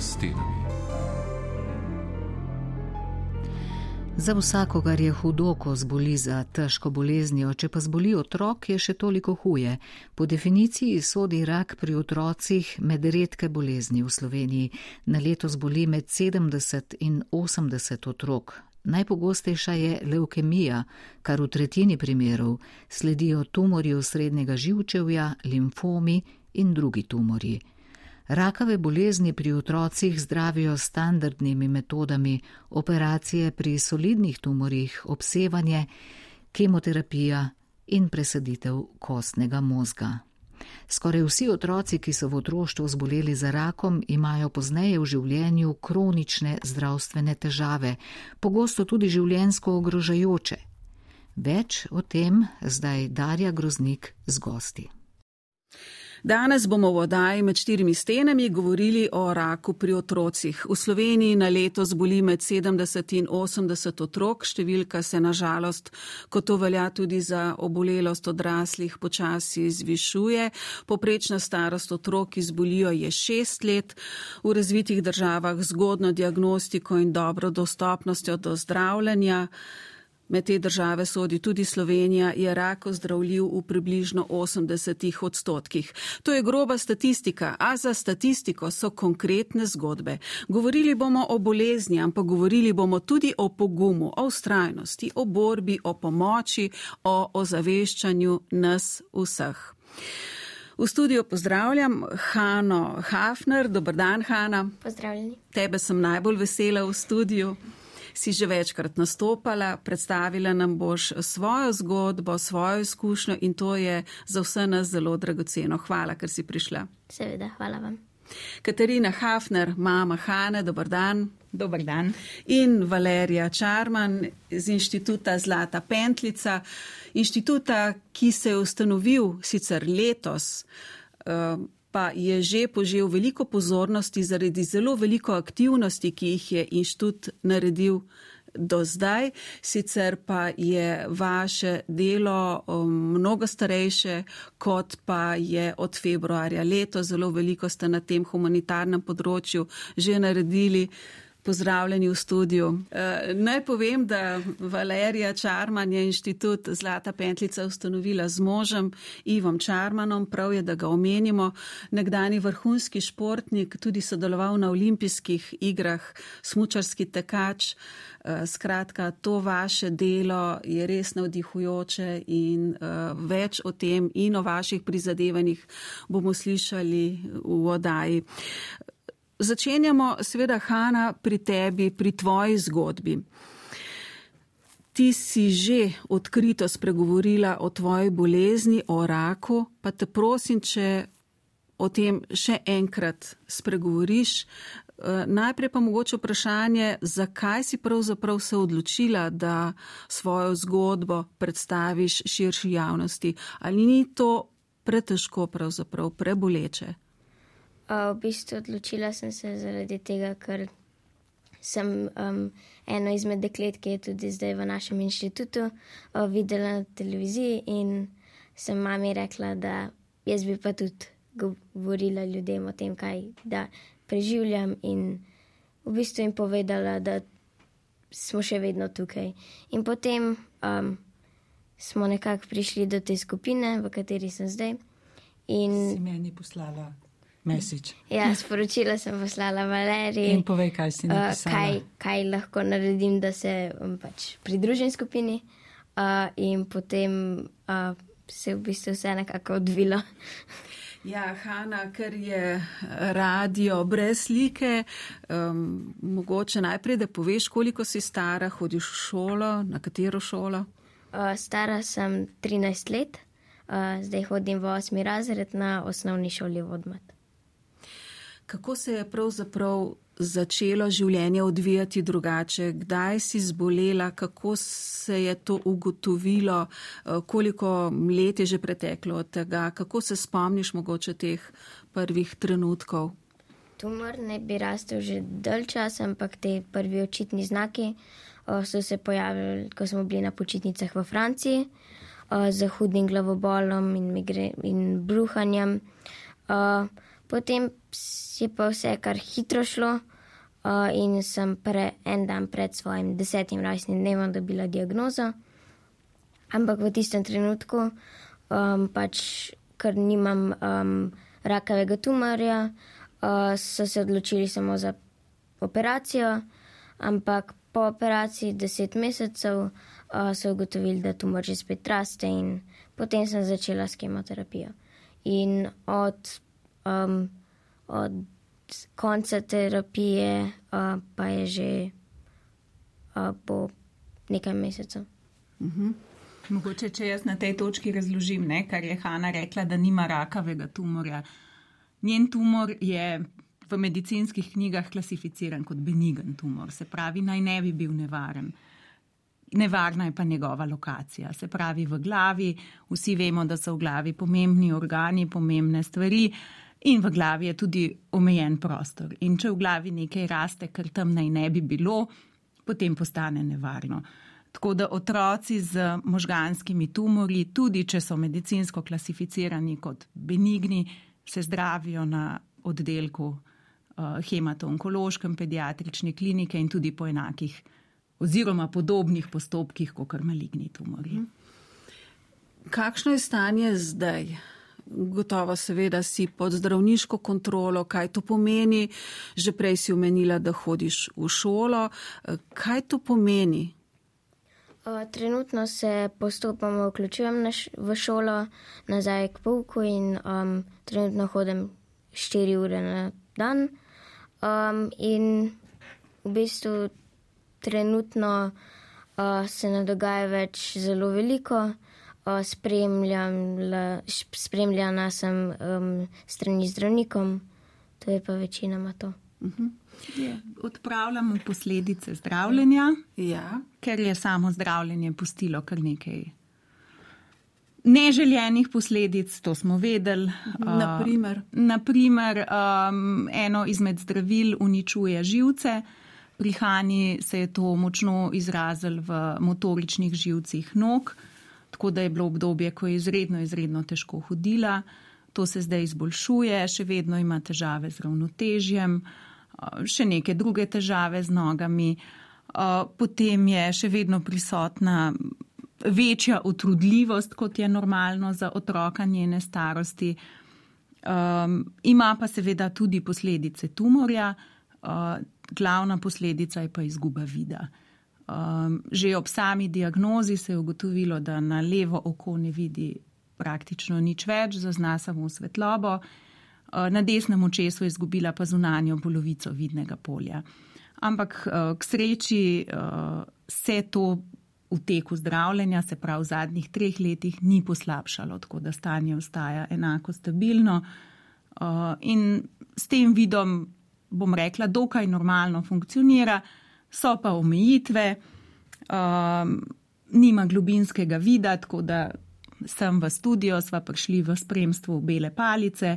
stenami. Za vsakogar je hudo, ko zboli za težko boleznijo, če pa zboli otrok, je še toliko huje. Po definiciji sodi rak pri otrocih med redke bolezni v Sloveniji. Na leto zboli med 70 in 80 otrok. Najpogostejša je leukemija, kar v tretjini primerov sledijo tumori srednjega živčevja, limfomi in drugi tumori. Rakave bolezni pri otrocih zdravijo standardnimi metodami, operacije pri solidnih tumorjih, obsevanje, kemoterapija in presaditev kostnega možga. Skoraj vsi otroci, ki so v otroštvu zboleli za rakom, imajo pozneje v življenju kronične zdravstvene težave, pogosto tudi življensko ogrožajoče. Več o tem zdaj Darja Groznik z gosti. Danes bomo v oddaji med štirimi stenami govorili o raku pri otrocih. V Sloveniji na leto zboli med 70 in 80 otrok, številka se nažalost, kot to velja tudi za obolelost odraslih, počasi zvišuje. Poprečna starost otrok, ki zbolijo, je 6 let. V razvitih državah zgodno diagnostiko in dobro dostopnostjo do zdravljenja. Med te države sodi tudi Slovenija, je rak ozdravljiv v približno 80 odstotkih. To je groba statistika, a za statistiko so konkretne zgodbe. Govorili bomo o bolezni, ampak govorili bomo tudi o pogumu, o ustrajnosti, o borbi, o pomoči, o ozaveščanju nas vseh. V studiu pozdravljam Hano Hafner. Dobr dan, Hana. Pozdravljeni. Tebe sem najbolj vesela v studiu si že večkrat nastopala, predstavila nam boš svojo zgodbo, svojo izkušnjo in to je za vse nas zelo dragoceno. Hvala, ker si prišla. Seveda, hvala vam. Katarina Hafner, mama Hane, dober dan. Dobar dan. In Valerija Čarman iz inštituta Zlata Pentlica, inštituta, ki se je ustanovil sicer letos. Uh, pa je že požel veliko pozornosti zaradi zelo veliko aktivnosti, ki jih je inštitut naredil do zdaj. Sicer pa je vaše delo um, mnogo starejše, kot pa je od februarja leto. Zelo veliko ste na tem humanitarnem področju že naredili pozdravljeni v studiu. Uh, naj povem, da Valerija Čarman je inštitut Zlata Pentlica ustanovila z možem Ivom Čarmanom, prav je, da ga omenimo. Nekdani vrhunski športnik, tudi sodeloval na olimpijskih igrah, smučarski tekač. Uh, skratka, to vaše delo je res navdihujoče in uh, več o tem in o vaših prizadevanjih bomo slišali v odaji. Začenjamo seveda, Hanna, pri tebi, pri tvoji zgodbi. Ti si že odkrito spregovorila o tvoji bolezni, o raku, pa te prosim, če o tem še enkrat spregovoriš. Eh, najprej pa mogoče vprašanje, zakaj si pravzaprav se odločila, da svojo zgodbo predstaviš širši javnosti? Ali ni to pretežko, pravzaprav preboleče? V bistvu odločila sem se zaradi tega, ker sem um, eno izmed deklet, ki je tudi zdaj v našem inštitutu, uh, videla na televiziji in sem mami rekla, da jaz bi pa tudi govorila ljudem o tem, kaj da preživljam in v bistvu jim povedala, da smo še vedno tukaj. In potem um, smo nekako prišli do te skupine, v kateri sem zdaj. In si meni poslala message. Ja, sporočila sem poslala Valeriji. In povej, kaj si napisala. Uh, kaj, kaj lahko naredim, da se um, pač pridružim skupini. Uh, in potem uh, se je v bistvu vse nekako odvilo. Ja, Hanna, ker je radio brez slike, um, mogoče najprej, da poveš, koliko si stara, hodiš v šolo, na katero šolo? Uh, stara sem 13 let, uh, zdaj hodim v 8. razred na osnovni šoli Vodmat. Kako se je pravzaprav začelo življenje odvijati drugače? Kdaj si zbolela, kako se je to ugotovilo, eh, koliko let je že preteklo od tega, kako se spomniš mogoče teh prvih trenutkov? Tumor ne bi rastel že dalj časa, ampak te prvi očitni znaki o, so se pojavili, ko smo bili na počitnicah v Franciji, o, z hudim glavobolom in, in bruhanjem. O, Potem je pa vse kar hitro šlo uh, in sem pre, en dan pred svojim desetim rojstnim dnevom dobila diagnozo. Ampak v tistem trenutku, um, pač, ker nimam um, rakavega tumorja, uh, so se odločili samo za operacijo, ampak po operaciji deset mesecev uh, so ugotovili, da tumor že spet raste in potem sem začela s kemoterapijo. In od, um, od konca terapije uh, pa je že uh, po nekaj mesecev. Uh mhm. -huh. Mogoče, če jaz na tej točki razložim, ne, kar je Hanna rekla, da nima rakavega tumorja. Njen tumor je v medicinskih knjigah klasificiran kot benigen tumor, se pravi, naj ne bi bil nevaren. Nevarna je pa njegova lokacija, se pravi v glavi. Vsi vemo, da so v glavi pomembni organi, pomembne stvari in v glavi je tudi omejen prostor. In če v glavi nekaj raste, kar tam naj ne bi bilo, potem postane nevarno. Tako da otroci z možganskimi tumori, tudi če so medicinsko klasificirani kot benigni, se zdravijo na oddelku uh, hemato-onkološkem pediatrične klinike in tudi po enakih oziroma podobnih postopkih, kot maligni tumori. Mhm. Kakšno je stanje zdaj? Gotovo, seveda, si pod zdravniško kontrolo, kaj to pomeni. Že prej si omenila, da hodiš v šolo. Kaj to pomeni? Trenutno se postopoma vključujem v šolo, nazaj k pouku in um, trenutno hodim 4 ure na dan. Um, in v bistvu trenutno uh, se ne dogaja več zelo veliko. Uh, spremljana sem um, strani zdravnikom, to je pa večinoma to. Uh mhm. -huh. Odpravljamo posledice zdravljenja, ja. ker je samo zdravljenje pustilo kar nekaj neželjenih posledic, to smo vedeli. Naprimer, uh, naprimer um, eno izmed zdravil uničuje živce. Pri Hani se je to močno izrazilo v motoričnih živcih nog, tako da je bilo obdobje, ko je izredno, izredno težko hodila. To se zdaj izboljšuje, še vedno ima težave z ravnotežjem. Uh, še neke druge težave z nogami. Potem je še vedno prisotna večja utrudljivost, kot je normalno za otroka njene starosti. Um, ima pa seveda tudi posledice tumorja, uh, glavna posledica je pa izguba vida. Um, že ob sami diagnozi se je ugotovilo, da na levo oko ne vidi praktično nič več, zazna samo svetlobo. Eh, na desnem očesu je izgubila pa zunanjo polovico vidnega polja. Ampak eh, k sreči eh, se to v teku zdravljenja, se pravi v zadnjih treh letih, ni poslabšalo, tako da stanje ostaja enako stabilno. In s tem vidom, bom rekla, dokaj normalno funkcionira, so pa omejitve, nima globinskega vida, tako da sem v studio, sva prišli v spremstvu bele palice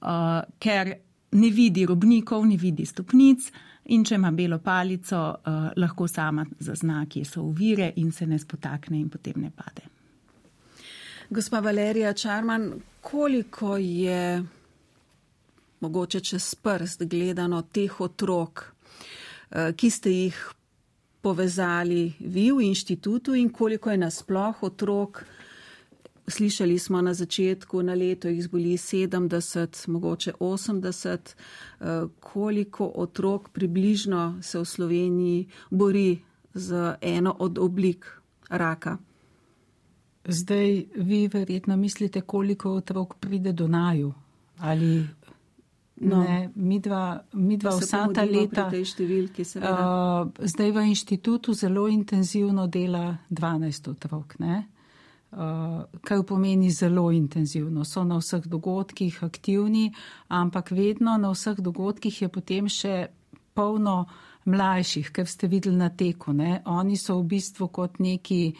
uh, ker ne vidi robnikov, ne vidi stopnic in če ima belo palico, uh, lahko sama zazna, kje so ovire in se ne spotakne in potem ne pade. Gospa Valerija Čarman, koliko je mogoče čez prst gledano teh otrok, ki ste jih povezali vi v inštitutu in koliko je nasploh otrok, Slišali smo na začetku, na leto jih zboli 70, mogoče 80. Eh, koliko otrok približno se v Sloveniji bori z eno od oblik raka? Zdaj vi verjetno mislite, koliko otrok pride do naju ali No, ne, mi dva, mi dva vsa ta leta. Številki, uh, zdaj v inštitutu zelo intenzivno dela 12 otrok. Ne? Uh, kaj pomeni zelo intenzivno. So na vseh dogodkih aktivni, ampak vedno na vseh dogodkih je potem še polno mlajših, ker ste videli na teku. Ne? Oni so v bistvu kot neki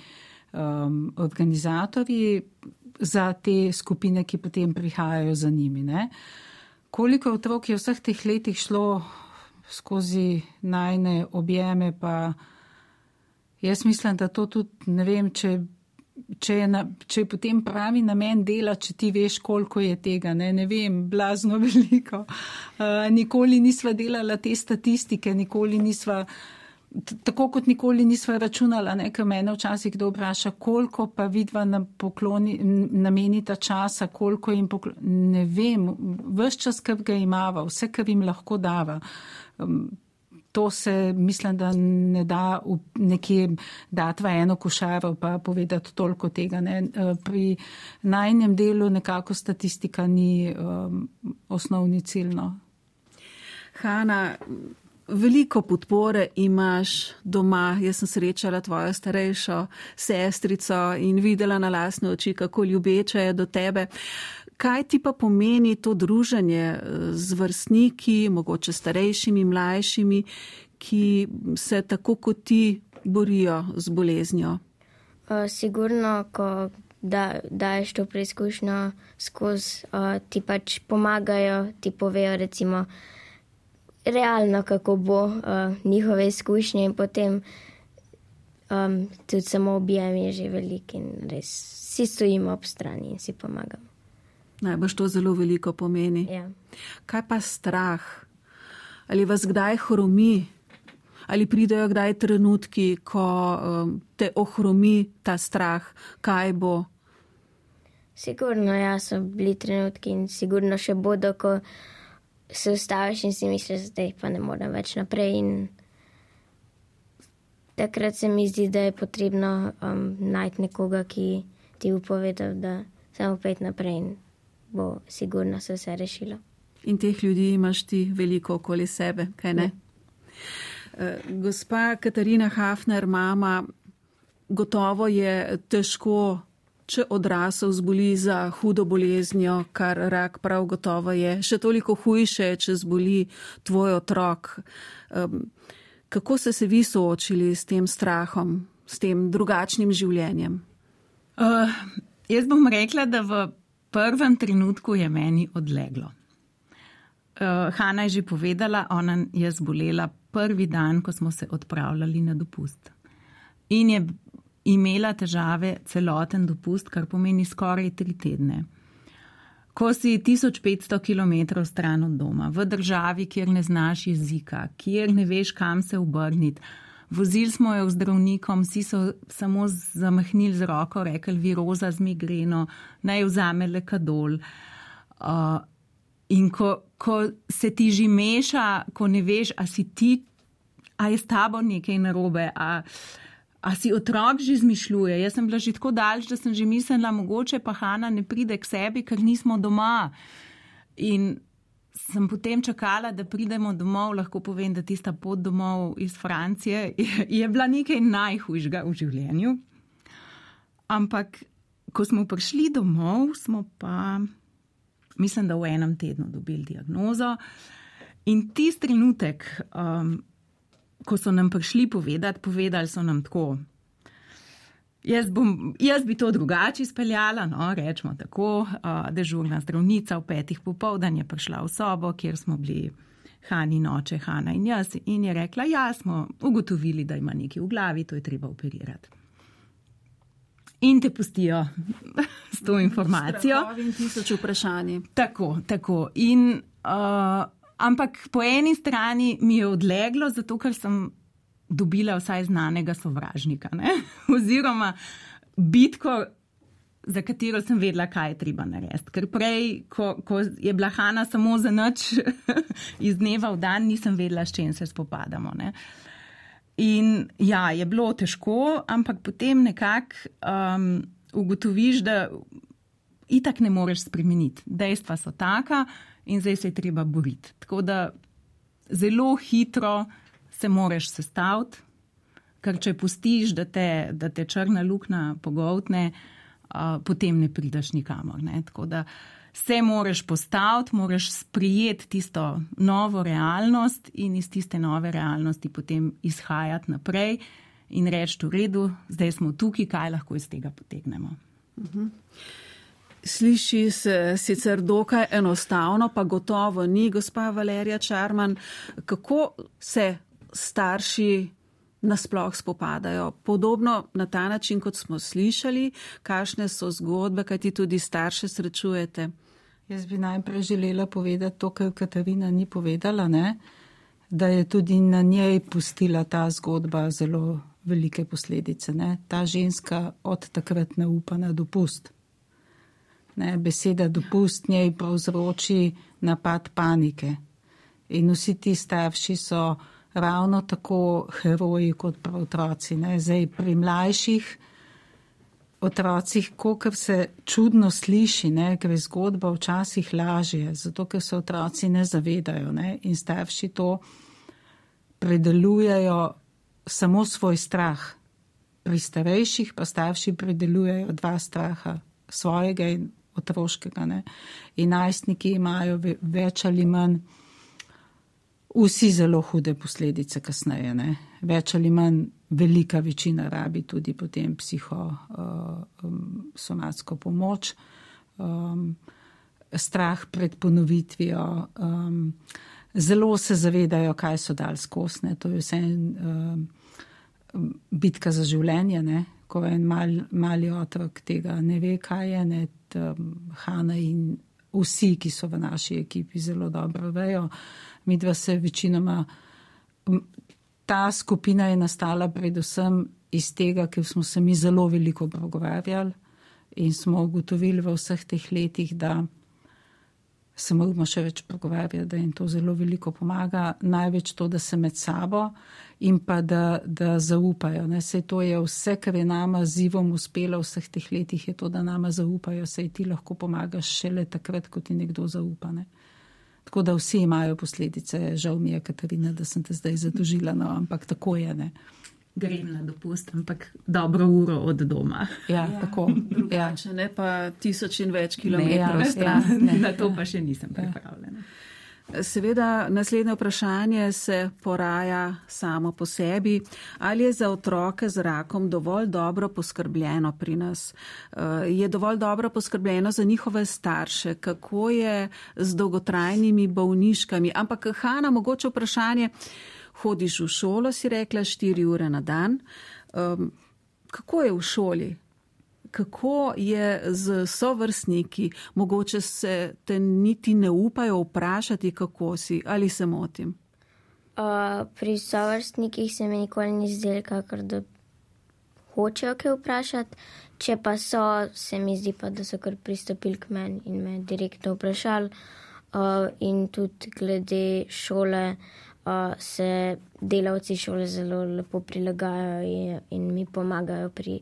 um, organizatorji za te skupine, ki potem prihajajo za njimi. Ne? Koliko otrok je v vseh teh letih šlo skozi najne objeme, pa jaz mislim, da to tudi ne vem, če če je, na, če je potem pravi namen dela, če ti veš, koliko je tega, ne, ne vem, blazno veliko. Uh, nikoli nisva delala te statistike, nikoli nisva. Tako kot nikoli nisva računala, ker mene včasih kdo vpraša, koliko pa vidva nam pokloni, namenita časa, koliko jim pokloni. Ne vem, vse čas, kar ga imava, vse, kar jim lahko dava. Um, to se, mislim, da ne da nekje dati v eno košaro, pa povedati toliko tega. Ne. E, pri najnem delu nekako statistika ni um, osnovni ciljno. Hanna, veliko podpore imaš doma. Jaz sem srečala tvojo starejšo sestrico in videla na lasne oči, kako ljubeče je do tebe. Kaj ti pa pomeni to druženje eh, z vrstniki, mogoče starejšimi, mlajšimi, ki se tako kot ti borijo z boleznjo? Uh, sigurno, ko da, daješ to preizkušnjo skozi, uh, ti pač pomagajo, ti povejo, recimo, realno, kako bo uh, njihove izkušnje in potem um, tudi samo objem je že velik in res vsi stojimo ob strani in si pomagamo. Najbrž to zelo veliko pomeni. Ja. Kaj pa strah? Ali vas kdaj hromi? Ali pridejo kdaj trenutki, ko um, te ohromi ta strah, kaj bo? Sigurno, ja, so bili trenutki in sigurno še bodo, ko se ustaviš in si misliš, da pa ne morem več naprej. In takrat se mi zdi, da je potrebno um, najti nekoga, ki ti bo povedal, da samo pet naprej. In bo sigurno se vse rešilo. In teh ljudi imaš ti veliko okoli sebe, kaj ne? Uh, gospa Katarina Hafner, mama, gotovo je težko, če odrasel zboli za hudo boleznjo, kar rak prav gotovo je. Še toliko hujše, če zboli tvoj otrok. Um, kako ste se vi soočili s tem strahom, s tem drugačnim življenjem? Uh, jaz bom rekla, da v prvem trenutku je meni odleglo. Uh, Hanna je že povedala, ona je zbolela prvi dan, ko smo se odpravljali na dopust. In je imela težave celoten dopust, kar pomeni skoraj tri tedne. Ko si 1500 km stran od doma, v državi, kjer ne znaš jezika, kjer ne veš, kam se obrniti, Vozili smo jo zdravnikom, vsi so samo zamahnili z roko, rekli: viroza z migreno, naj vzame le kadol. Uh, in ko, ko se ti že meša, ko ne veš, a si ti, a je s tabo nekaj narobe, a, a si otrok že zmišljuje. Jaz sem bila že tako daljša, da sem že mislila, mogoče pa Hanna ne pride k sebi, ker nismo doma. In sem potem čakala, da pridemo domov, lahko povem, da tista pot domov iz Francije je, je bila nekaj najhujšega v življenju. Ampak, ko smo prišli domov, smo pa, mislim, da v enem tednu dobili diagnozo. In tisti trenutek, um, ko so nam prišli povedati, povedali so nam tako, Jaz, bom, jaz bi to drugače izpeljala, no, rečemo tako. Uh, dežurna zdravnica v petih popoldan je prišla v sobo, kjer smo bili Hani, noče, Hanna in jaz, in je rekla: Ja, smo ugotovili, da ima nekaj v glavi, to je treba operirati. In te pustijo s to informacijo. In tisoč vprašanj. Tako, tako. In, uh, ampak po eni strani mi je odleglo, zato ker sem dobila vsaj znanega sovražnika, ne? oziroma bitko, za katero sem vedela, kaj je treba narediti. Ker prej, ko, ko je bila Hanna samo za noč, iz dneva v dan, nisem vedela, s čim se spopadamo. Ne? In ja, je bilo težko, ampak potem nekako um, ugotoviš, da itak ne moreš spremeniti. Dejstva so taka in zdaj se je treba boriti. Tako da zelo hitro se moraš sestaviti, ker če pustiš, da te, da te črna luknja pogoltne, uh, potem ne prideš nikamor. Ne? Tako da se moraš postaviti, moraš sprijeti tisto novo realnost in iz tiste nove realnosti potem izhajati naprej in reči: v redu, zdaj smo tukaj, kaj lahko iz tega potegnemo. Uh mhm. -huh. Sliši se sicer dokaj enostavno, pa gotovo ni, gospa Valerija Čarman. Kako se starši nasploh spopadajo. Podobno na ta način, kot smo slišali, kakšne so zgodbe, kaj ti tudi starše srečujete. Jaz bi najprej želela povedati to, kar Katarina ni povedala, ne? da je tudi na njej pustila ta zgodba zelo velike posledice. Ne? Ta ženska od takrat ne upa na dopust. Ne? Beseda dopust njej povzroči napad panike. In vsi ti starši so ravno tako heroji kot prav otroci. Ne? Zdaj pri mlajših otrocih, kolikor se čudno sliši, ne? je zgodba včasih lažje, zato ker se otroci ne zavedajo ne? in starši to predelujejo samo svoj strah. Pri starejših pa starši predelujejo dva straha, svojega in otroškega. Ne? In najstniki imajo več ali manj vsi zelo hude posledice kasneje. Ne? Več ali manj velika večina rabi tudi potem psihosomatsko uh, um, pomoč, um, strah pred ponovitvijo. Um, zelo se zavedajo, kaj so dal skosne. To je vse um, bitka za življenje. Ne? Ko en mal, mali otrok tega ne ve, kaj je, ne, um, Hanna in vsi, ki so v naši ekipi, zelo dobro vejo. Mi dva se večinoma, ta skupina je nastala predvsem iz tega, ker smo se mi zelo veliko pogovarjali in smo ugotovili v vseh teh letih, da se moramo še več pogovarjati, da jim to zelo veliko pomaga. Največ to, da se med sabo in pa da, da zaupajo. Ne. Sej to je vse, kar je nama z Ivom uspelo v vseh teh letih, je to, da nama zaupajo. Sej ti lahko pomagaš šele takrat, ko ti nekdo zaupa. Ne. Tako da vsi imajo posledice. Žal mi je, Katarina, da sem te zdaj zadožila, no, ampak tako je. Ne grem na dopust, ampak dobro uro od doma. Ja, ja tako. Ja. ne pa tisoč in več kilometrov ja, stran. Ja, na to pa še nisem pripravljena. Seveda, naslednje vprašanje se poraja samo po sebi. Ali je za otroke z rakom dovolj dobro poskrbljeno pri nas? Eh, je dovolj dobro poskrbljeno za njihove starše? Kako je z dolgotrajnimi bolniškami? Ampak, Hanna, mogoče vprašanje hodiš v šolo, si rekla, štiri ure na dan. Um, kako je v šoli? Kako je z sovrstniki? Mogoče se te niti ne upajo vprašati, kako si ali se motim. Uh, pri sovrstnikih se mi nikoli ni zdelo, kakor da hočejo kaj vprašati. Če pa so, se mi zdi pa, da so kar pristopili k meni in me direktno vprašali. Uh, in tudi glede šole, uh, se delavci šole zelo lepo prilagajajo in, in mi pomagajo pri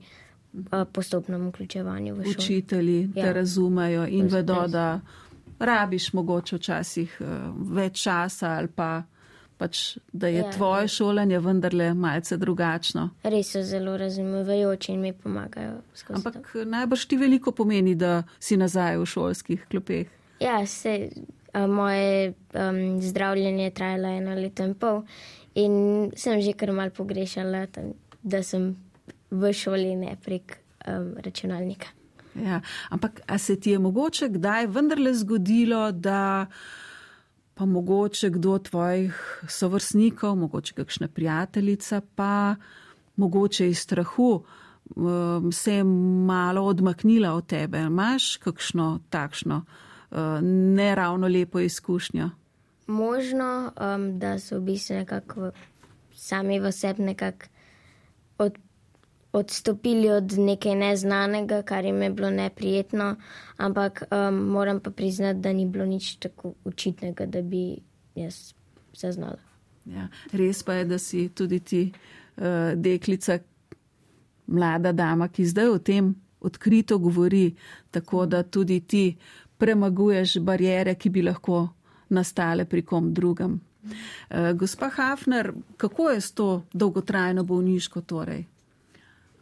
postopnem vključevanju v šolo. Učitelji ja. te razumejo in vedo, da rabiš mogoče včasih več časa ali pa. Pač, da je ja, tvoje ja. šolanje vendarle malce drugačno. Res so zelo razumevajoči in mi pomagajo. Ampak najbrž ti veliko pomeni, da si nazaj v šolskih klopeh. Ja, se moje um, zdravljenje trajalo eno leto in pol in sem že kar mal pogrešala, da sem v šoli ne prek um, računalnika. Ja, ampak se ti je mogoče kdaj vendarle zgodilo, da pa mogoče kdo od tvojih sovrstnikov, mogoče kakšna prijateljica, pa mogoče iz strahu um, se je malo odmaknila od tebe. Imaš kakšno takšno? Uh, ne ravno lepo izkušnjo? Možno, um, da so v bistvu nekako sami v sebi nekako od, odstopili od nekaj neznanega, kar jim je bilo neprijetno, ampak um, moram pa priznati, da ni bilo nič tako očitnega, da bi jaz zaznala. Ja, res pa je, da si tudi ti uh, deklica, mlada dama, ki zdaj o tem odkrito govori, tako da tudi ti premaguješ barijere, ki bi lahko nastale pri kom drugem. Eh, gospa Hafner, kako je s to dolgotrajno bolniško torej?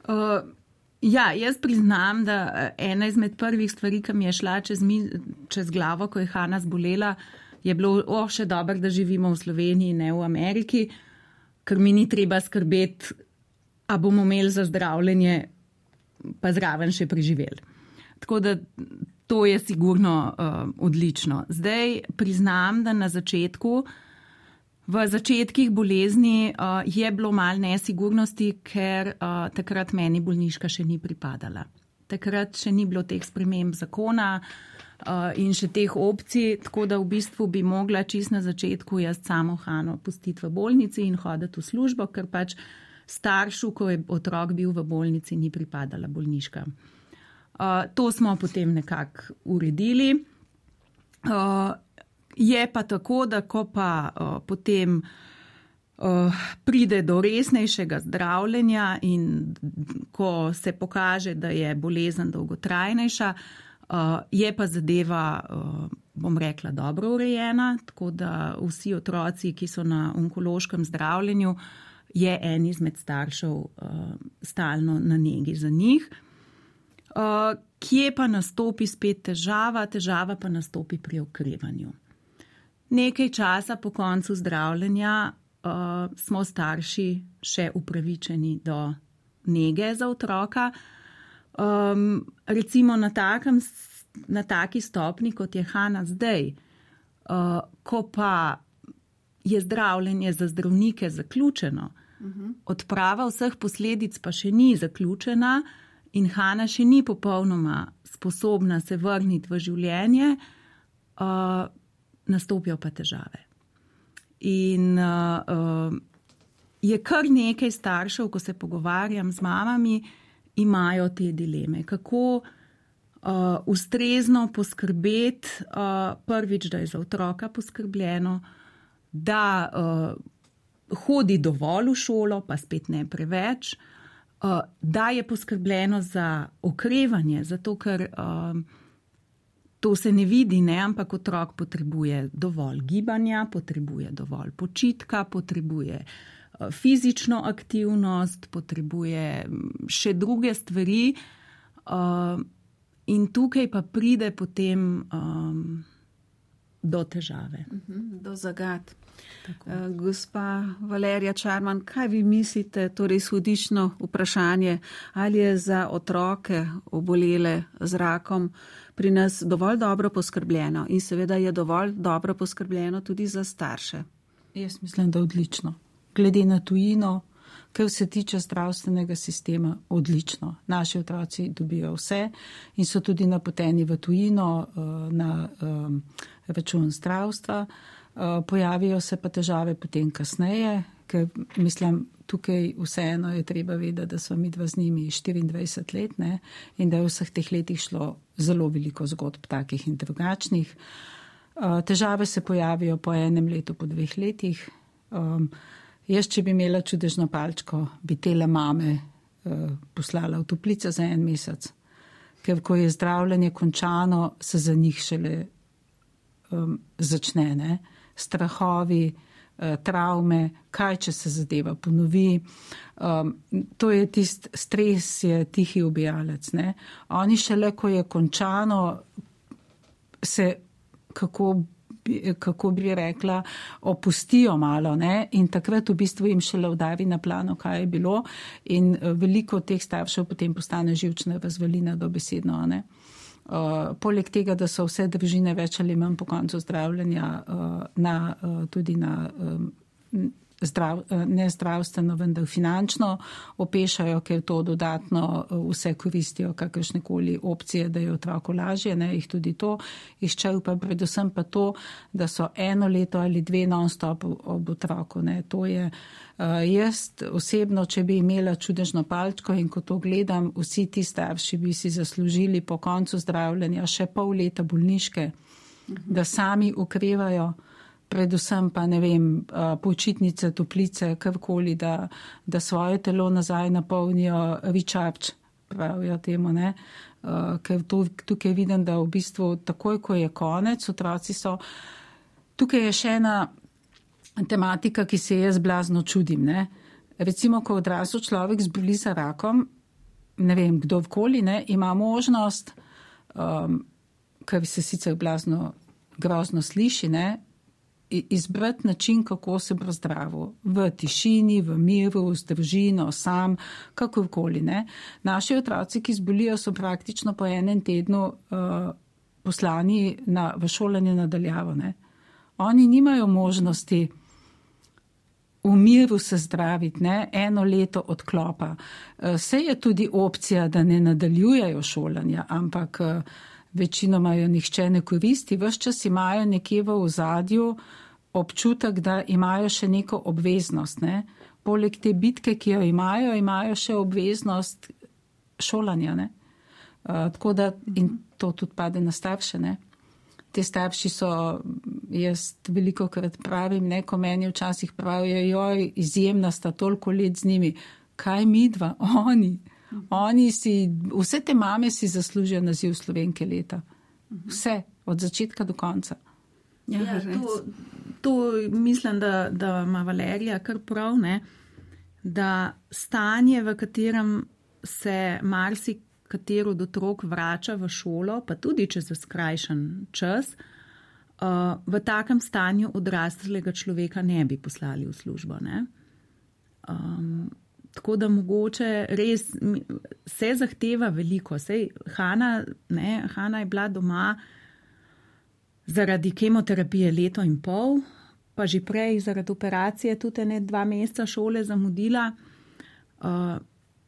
Uh, ja, jaz priznam, da eh, ena izmed prvih stvari, ki mi je šla čez, mi, čez glavo, ko je Hanna zbolela, je bilo, o, še dobro, da živimo v Sloveniji, ne v Ameriki, ker mi ni treba skrbeti, a bomo imeli za zdravljenje, pa zraven še preživeli. Tako da To je sigurno uh, odlično. Zdaj priznam, da na začetku V začetkih bolezni uh, je bilo malo nesigurnosti, ker uh, takrat meni bolniška še ni pripadala. Takrat še ni bilo teh sprememb zakona uh, in še teh opcij, tako da v bistvu bi mogla čist na začetku jaz samo Hano pustiti v bolnici in hoditi v službo, ker pač staršu, ko je otrok bil v bolnici, ni pripadala bolniška. Uh, to smo potem nekako uredili. Uh, Je pa tako, da ko pa uh, potem uh, pride do resnejšega zdravljenja in ko se pokaže, da je bolezen dolgotrajnejša, uh, je pa zadeva, uh, bom rekla, dobro urejena, tako da vsi otroci, ki so na onkološkem zdravljenju, je en izmed staršev uh, stalno na negi za njih. Uh, kje pa nastopi spet težava? Težava pa nastopi pri okrevanju. Nekaj časa po koncu zdravljenja uh, smo starši še upravičeni do nege za otroka. Um, recimo na, takem, na taki stopni, kot je Hanna zdaj, uh, ko pa je zdravljenje za zdravnike zaključeno, uh mhm. -huh. odprava vseh posledic pa še ni zaključena in Hanna še ni popolnoma sposobna se vrniti v življenje. Uh, nastopijo pa težave. In uh, uh, je kar nekaj staršev, ko se pogovarjam z mamami, imajo te dileme, kako uh, ustrezno poskrbeti, uh, prvič, da je za otroka poskrbljeno, da uh, hodi dovolj v šolo, pa spet ne preveč, uh, da je poskrbljeno za okrevanje, zato ker. Uh, To se ne vidi, ne, ampak otrok potrebuje dovolj gibanja, potrebuje dovolj počitka, potrebuje uh, fizično aktivnost, potrebuje še druge stvari. Uh, in tukaj pa pride potem um, do težave. Mhm, do zagad. Uh, gospa Valerija Čarman, kaj vi mislite, torej izhodišno vprašanje, ali je za otroke obolele z rakom? pri nas dovolj dobro poskrbljeno in seveda je dovolj dobro poskrbljeno tudi za starše. Jaz mislim, da odlično. Glede na tujino, kar se tiče zdravstvenega sistema, odlično. Naši otroci dobijo vse in so tudi napoteni v tujino eh, na eh, račun zdravstva. Eh, pojavijo se pa težave potem kasneje, ker mislim, tukaj vseeno je treba vedeti, da so mi dva z njimi 24 let ne, in da je v vseh teh letih šlo zelo veliko zgodb takih in drugačnih. Težave se pojavijo po enem letu, po dveh letih. Jaz, če bi imela čudežno palčko, bi tele mame uh, poslala v toplice za en mesec, ker ko je zdravljenje končano, se za njih šele um, začne, ne? strahovi, Eh, travme, kaj če se zadeva ponovi. Um, to je tisti stres, je tihi ubijalec. Ne? Oni šele, ko je končano, se, kako bi, kako bi rekla, opustijo malo ne? in takrat v bistvu jim šele vdavi na plano, kaj je bilo in eh, veliko teh staršev potem postane živčna razvalina dobesedno. Ne? Uh, poleg tega, da so vse družine več ali manj po koncu zdravljenja uh, na, uh, tudi na um, zdrav, eh, ne zdravstveno, vendar finančno opešajo, ker to dodatno eh, vse koristijo, kakršne koli opcije, da je otroku lažje, ne jih tudi to iščejo, pa predvsem pa to, da so eno leto ali dve non-stop ob otroku. Ne. To je uh, jaz osebno, če bi imela čudežno palčko in ko to gledam, vsi ti starši bi si zaslužili po koncu zdravljenja še pol leta bolniške, da sami ukrevajo predvsem pa ne vem, počitnice, toplice, karkoli, da, da svoje telo nazaj napolnijo recharge, pravijo temu, ne. Ker to, tukaj vidim, da v bistvu takoj, ko je konec, otroci so. Tukaj je še ena tematika, ki se jaz blazno čudim. Ne. Recimo, ko odrasel človek zboli za rakom, ne vem, kdorkoli, ne, ima možnost, um, kar se sicer blazno grozno sliši, ne, izbrati način, kako se bo zdravo. V tišini, v miru, z družino, sam, kakorkoli. Ne. Naši otroci, ki zbolijo, so praktično po enem tednu uh, poslani na, v šolanje nadaljavo. Ne. Oni nimajo možnosti v miru se zdraviti, ne? eno leto odklopa. Vse je tudi opcija, da ne nadaljujejo šolanja, ampak večinoma jo nihče ne koristi, vse čas imajo nekje v ozadju občutek, da imajo še neko obveznost. Ne? Poleg te bitke, ki jo imajo, imajo še obveznost šolanja. Uh, tako da in to tudi pade na starše. Ne? Te starši so, jaz veliko krat pravim, neko meni včasih pravijo, joj, izjemna sta toliko let z njimi. Kaj mi dva, oni? Oni si, vse te mame si zaslužijo naziv slovenke leta. Vse, od začetka do konca. Ja, ja, to, to mislim, da, da ima Valerija kar prav, ne? da stanje, v katerem se marsikatero od otrok vrača v šolo, pa tudi če za skrajšan čas, uh, v takem stanju odraslega človeka ne bi poslali v službo. Um, tako da mogoče res se zahteva veliko. Sej Hanna, ne, Hanna je bila doma zaradi kemoterapije leto in pol, pa že prej zaradi operacije tudi ne dva meseca šole zamudila, uh,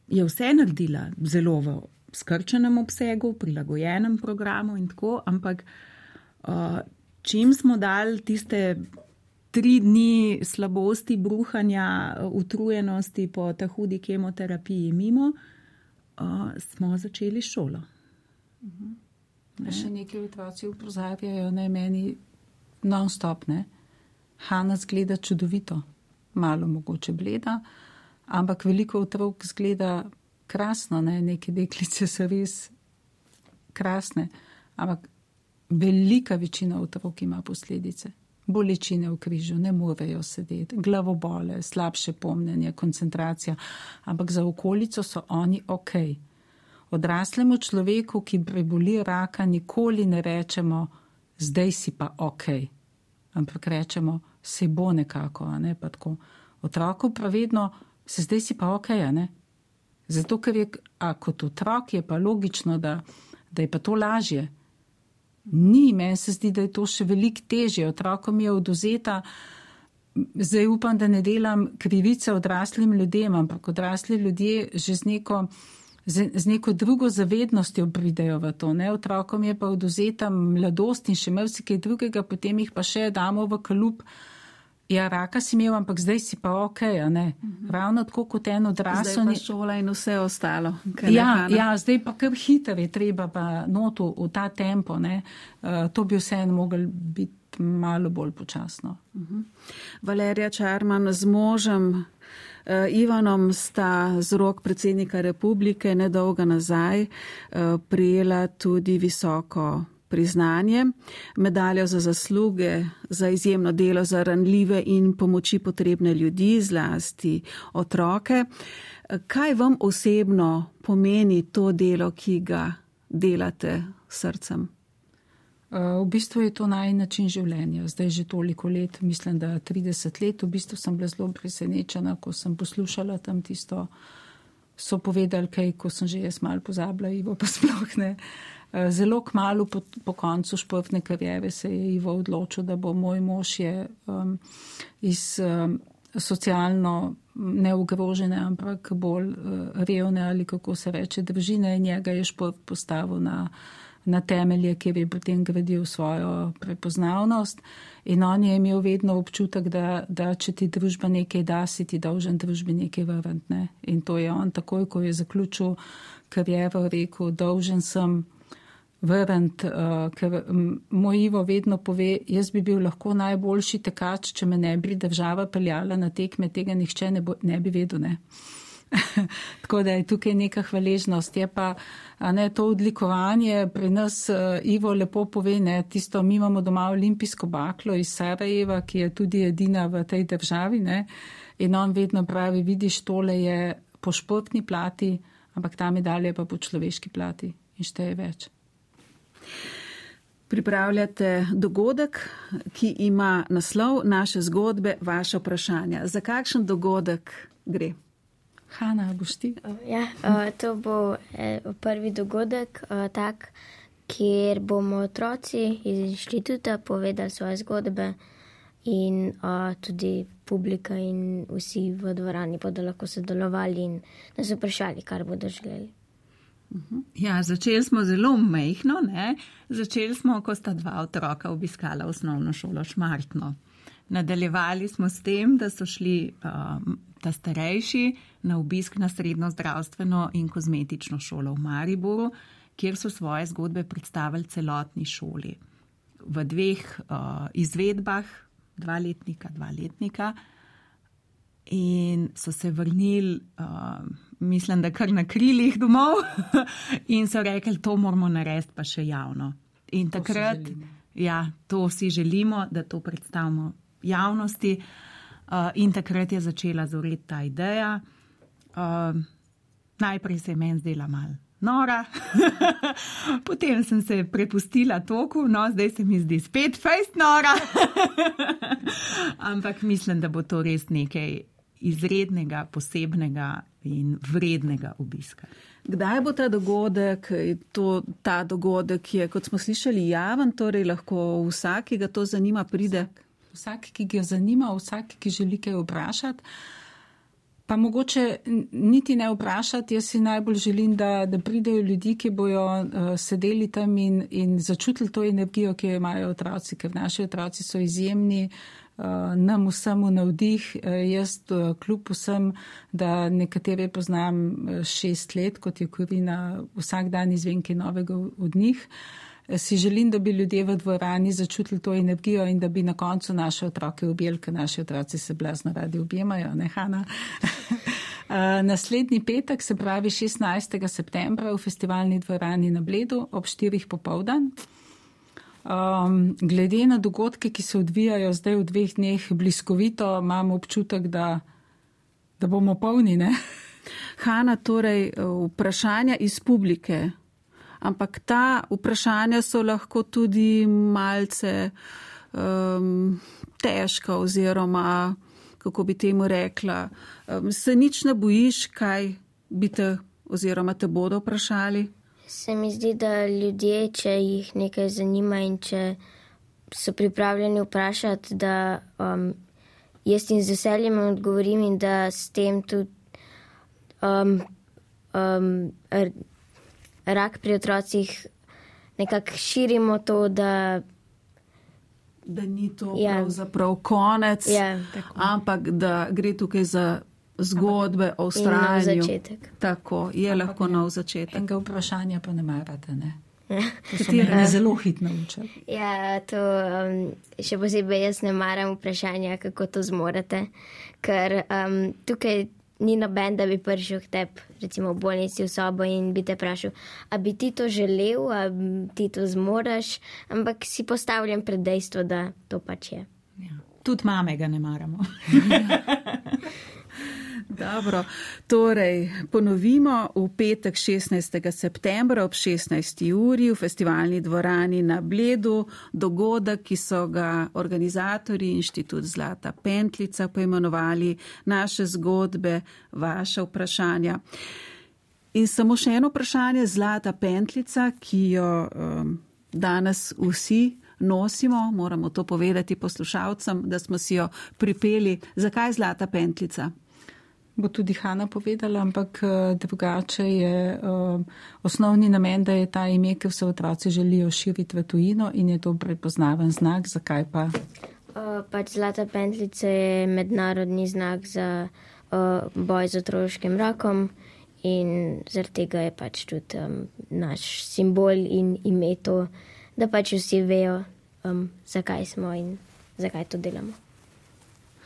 je vse naredila zelo v skrčenem obsegu, prilagojenem programu in tako, ampak uh, čim smo dali tiste tri dni slabosti, bruhanja, utrujenosti po ta hudi kemoterapiji mimo, uh, smo začeli šolo. Uh -huh. Ne. Še nekaj otroci upozarjajo, ne meni non-stop. Ne. Hanna zgleda čudovito, malo mogoče bleda, ampak veliko otrok zgleda krasno, ne. neke deklice so res krasne, ampak velika večina otrok ima posledice. Bolečine v križu, ne morejo sedeti, glavobole, slabše pomnenje, koncentracija, ampak za okolico so oni ok. Odraslemu človeku, ki preboli raka, nikoli ne rečemo, zdaj si pa ok, ampak rečemo, se bo nekako, ne pa tako. Otroku pa vedno, se zdaj si pa ok, ne. Zato, ker je, a kot otrok je pa logično, da, da je pa to lažje. Ni, meni se zdi, da je to še veliko težje. Otrokom je oduzeta, zdaj upam, da ne delam krivice odraslim ljudem, ampak odrasli ljudje že z neko z, z neko drugo zavednostjo pridejo v to. Ne? Otrokom je pa oduzeta mladost in še marsikaj drugega, potem jih pa še damo v kalup. Ja, raka si imel, ampak zdaj si pa ok. Mhm. Ravno tako kot en odrasel. Zdaj pa šola in vse ostalo. Ja, ja, zdaj pa kar hiter je treba pa notu v ta tempo. Uh, to bi vseeno mogel biti malo bolj počasno. Uh mhm. -huh. Valerija Čarman z možem Ivanom sta z rok predsednika republike nedolgo nazaj eh, prijela tudi visoko priznanje, medaljo za zasluge, za izjemno delo za ranljive in pomoči potrebne ljudi, zlasti otroke. Kaj vam osebno pomeni to delo, ki ga delate srcem? V bistvu je to naj način življenja. Zdaj že toliko let, mislim, da 30 let, v bistvu sem bila zelo presenečena, ko sem poslušala tam tisto, so povedali kaj, ko sem že jaz mal pozabila, Ivo pa sploh ne. Zelo kmalo po, po koncu športne karijere se je Ivo odločil, da bo moj mož je um, iz um, socialno neogrožene, ampak bolj uh, revne ali kako se reče družine in njega je šport postavil na na temelje, kjer je potem gradil svojo prepoznavnost. In on je imel vedno občutek, da, da če ti družba nekaj da, si ti dolžen družbi nekaj vrniti. Ne? In to je on takoj, ko je zaključil kariero, rekel, dolžen sem vrniti, uh, ker moj Ivo vedno pove, jaz bi bil lahko najboljši tekač, če me ne bi država peljala na tekme, tega nihče ne, bo, ne bi vedel. Ne? Tako da je tukaj neka hvaležnost. Je pa ne, to odlikovanje pri nas, uh, Ivo lepo pove, ne, tisto, mi imamo doma olimpijsko baklo iz Sarajeva, ki je tudi edina v tej državi. Ne, in on vedno pravi, vidiš, tole je po športni plati, ampak ta medalja pa po človeški plati in šteje več. Pripravljate dogodek, ki ima naslov naše zgodbe, vaše vprašanja. Za kakšen dogodek gre? Hanna, boš ti? Ja, to bo e, prvi dogodek, tak, kjer bomo otroci iz inštituta povedali svoje zgodbe in tudi publika in vsi v dvorani bodo lahko sodelovali in nas vprašali, kar bodo želeli. Mhm. Ja, začeli smo zelo mehko. Začeli smo, ko sta dva otroka obiskala osnovno šolo Šmartno. Nadaljevali smo s tem, da so šli uh, ta starejši na obisk na srednjo zdravstveno in kozmetično šolo v Mariboru, kjer so svoje zgodbe predstavili celotni šoli. V dveh uh, izvedbah, dva letnika, dva letnika, in so se vrnili, uh, mislim, da kar na krilih domov, in so rekli, to moramo narediti pa še javno. In to takrat, ja, to si želimo, da to predstavimo javnosti. Uh, in takrat je začela zoreti ta ideja. Uh, najprej se je meni zdela mal nora, potem sem se prepustila toku, no zdaj se mi zdi spet fejst nora. Ampak mislim, da bo to res nekaj izrednega, posebnega in vrednega obiska. Kdaj bo ta dogodek? To, ta dogodek je, kot smo slišali, javen, torej lahko vsak, ki ga to zanima, pride. Vsak vsak, ki ga zanima, vsak, ki želi kaj vprašati. Pa mogoče niti ne vprašati, jaz si najbolj želim, da, da pridejo ljudi, ki bojo uh, sedeli tam in, in začutili to energijo, ki jo imajo otroci, ker naši otroci so izjemni, uh, nam vsem v navdih. Uh, jaz, uh, kljub vsem, da nekatere poznam šest let, kot je Korina, vsak dan izvem kaj novega od njih. Uh, si želim, da bi ljudje v dvorani začutili to energijo in da bi na koncu naše otroke objeli, ker naši otroci se blazno radi objemajo, ne Hanna. Naslednji petek, se pravi 16. septembra, v festivalni dvorani na Bledu ob 4. popovdan. Um, glede na dogodke, ki se odvijajo zdaj v dveh dneh bliskovito, imam občutek, da, da bomo polni. Ne? Hanna, torej vprašanja iz publike ampak ta vprašanja so lahko tudi malce um, težka oziroma, kako bi temu rekla, um, se nič ne bojiš, kaj bi te oziroma te bodo vprašali? Se mi zdi, da ljudje, če jih nekaj zanima in če so pripravljeni vprašati, da um, jaz jim z veseljem odgovorim in da s tem tudi um, um, rak pri otrocih nekako širimo to, da. Da ni to ja. pravzaprav konec, ja, ampak da gre tukaj za zgodbe o ustrajanju. Tako je ampak lahko nov začetek. Enega vprašanja pa ne marate, ne? Katero je zelo hitro učil. Ja, to um, še posebej jaz ne maram vprašanja, kako to zmorete, ker um, tukaj ni noben, da bi prišel k tebi, recimo v bolnici v sobo in bi te vprašal, a bi ti to želel, a ti to zmoreš, ampak si postavljen pred dejstvo, da to pač je. Ja. Tudi mame ga ne maramo. Dobro, torej ponovimo v petek 16. septembra ob 16. uri v festivalni dvorani na Bledu dogodek, ki so ga organizatori Inštitut Zlata Pentlica poimenovali naše zgodbe, vaše vprašanja. In samo še eno vprašanje, Zlata Pentlica, ki jo um, danes vsi nosimo, moramo to povedati poslušalcem, da smo si jo pripeli. Zakaj Zlata Pentlica? Bo tudi Hanna povedala, ampak eh, drugače je uh, osnovni namen, da je ta ime, ki vse otroci želijo širiti v tujino in je to prepoznaven znak. Zakaj pa? Uh, pač Zlata pentlica je mednarodni znak za uh, boj z otroškim rakom in zaradi tega je pač tudi um, naš simbol in ime to, da pač vsi vejo, um, zakaj smo in zakaj to delamo.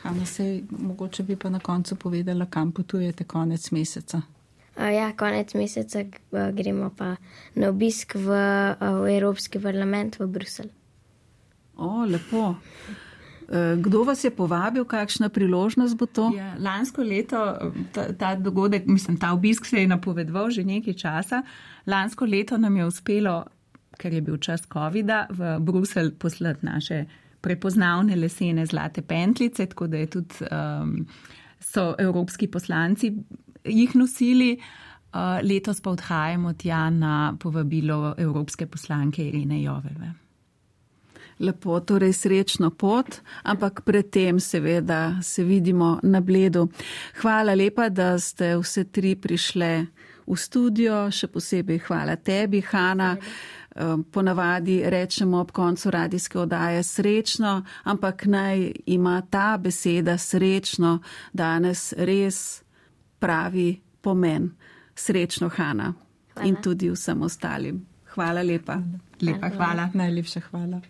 Hanna, se mogoče bi pa na koncu povedala, kam potujete konec meseca. Ja, konec meseca gremo pa na obisk v, v Evropski parlament v Bruselj. O, lepo. E, kdo vas je povabil, kakšna priložnost bo to? Ja, lansko leto ta, ta dogodek, mislim, ta obisk se je napovedoval že nekaj časa. Lansko leto nam je uspelo, ker je bil čas COVID-a, v Bruselj poslati naše prepoznavne lesene zlate pentlice, tako da je tudi um, so evropski poslanci jih nosili. Uh, letos pa odhajamo tja na povabilo evropske poslanke Irine Joveve. Lepo, torej srečno pot, ampak predtem seveda se vidimo na bledu. Hvala lepa, da ste vse tri prišle v studio, še posebej hvala tebi, Hanna. Ehm, ponavadi rečemo ob koncu radijske odaje srečno, ampak naj ima ta beseda srečno danes res pravi pomen. Srečno, Hanna. In tudi vsem ostalim. Hvala lepa. Lepa hvala. Najlepša hvala.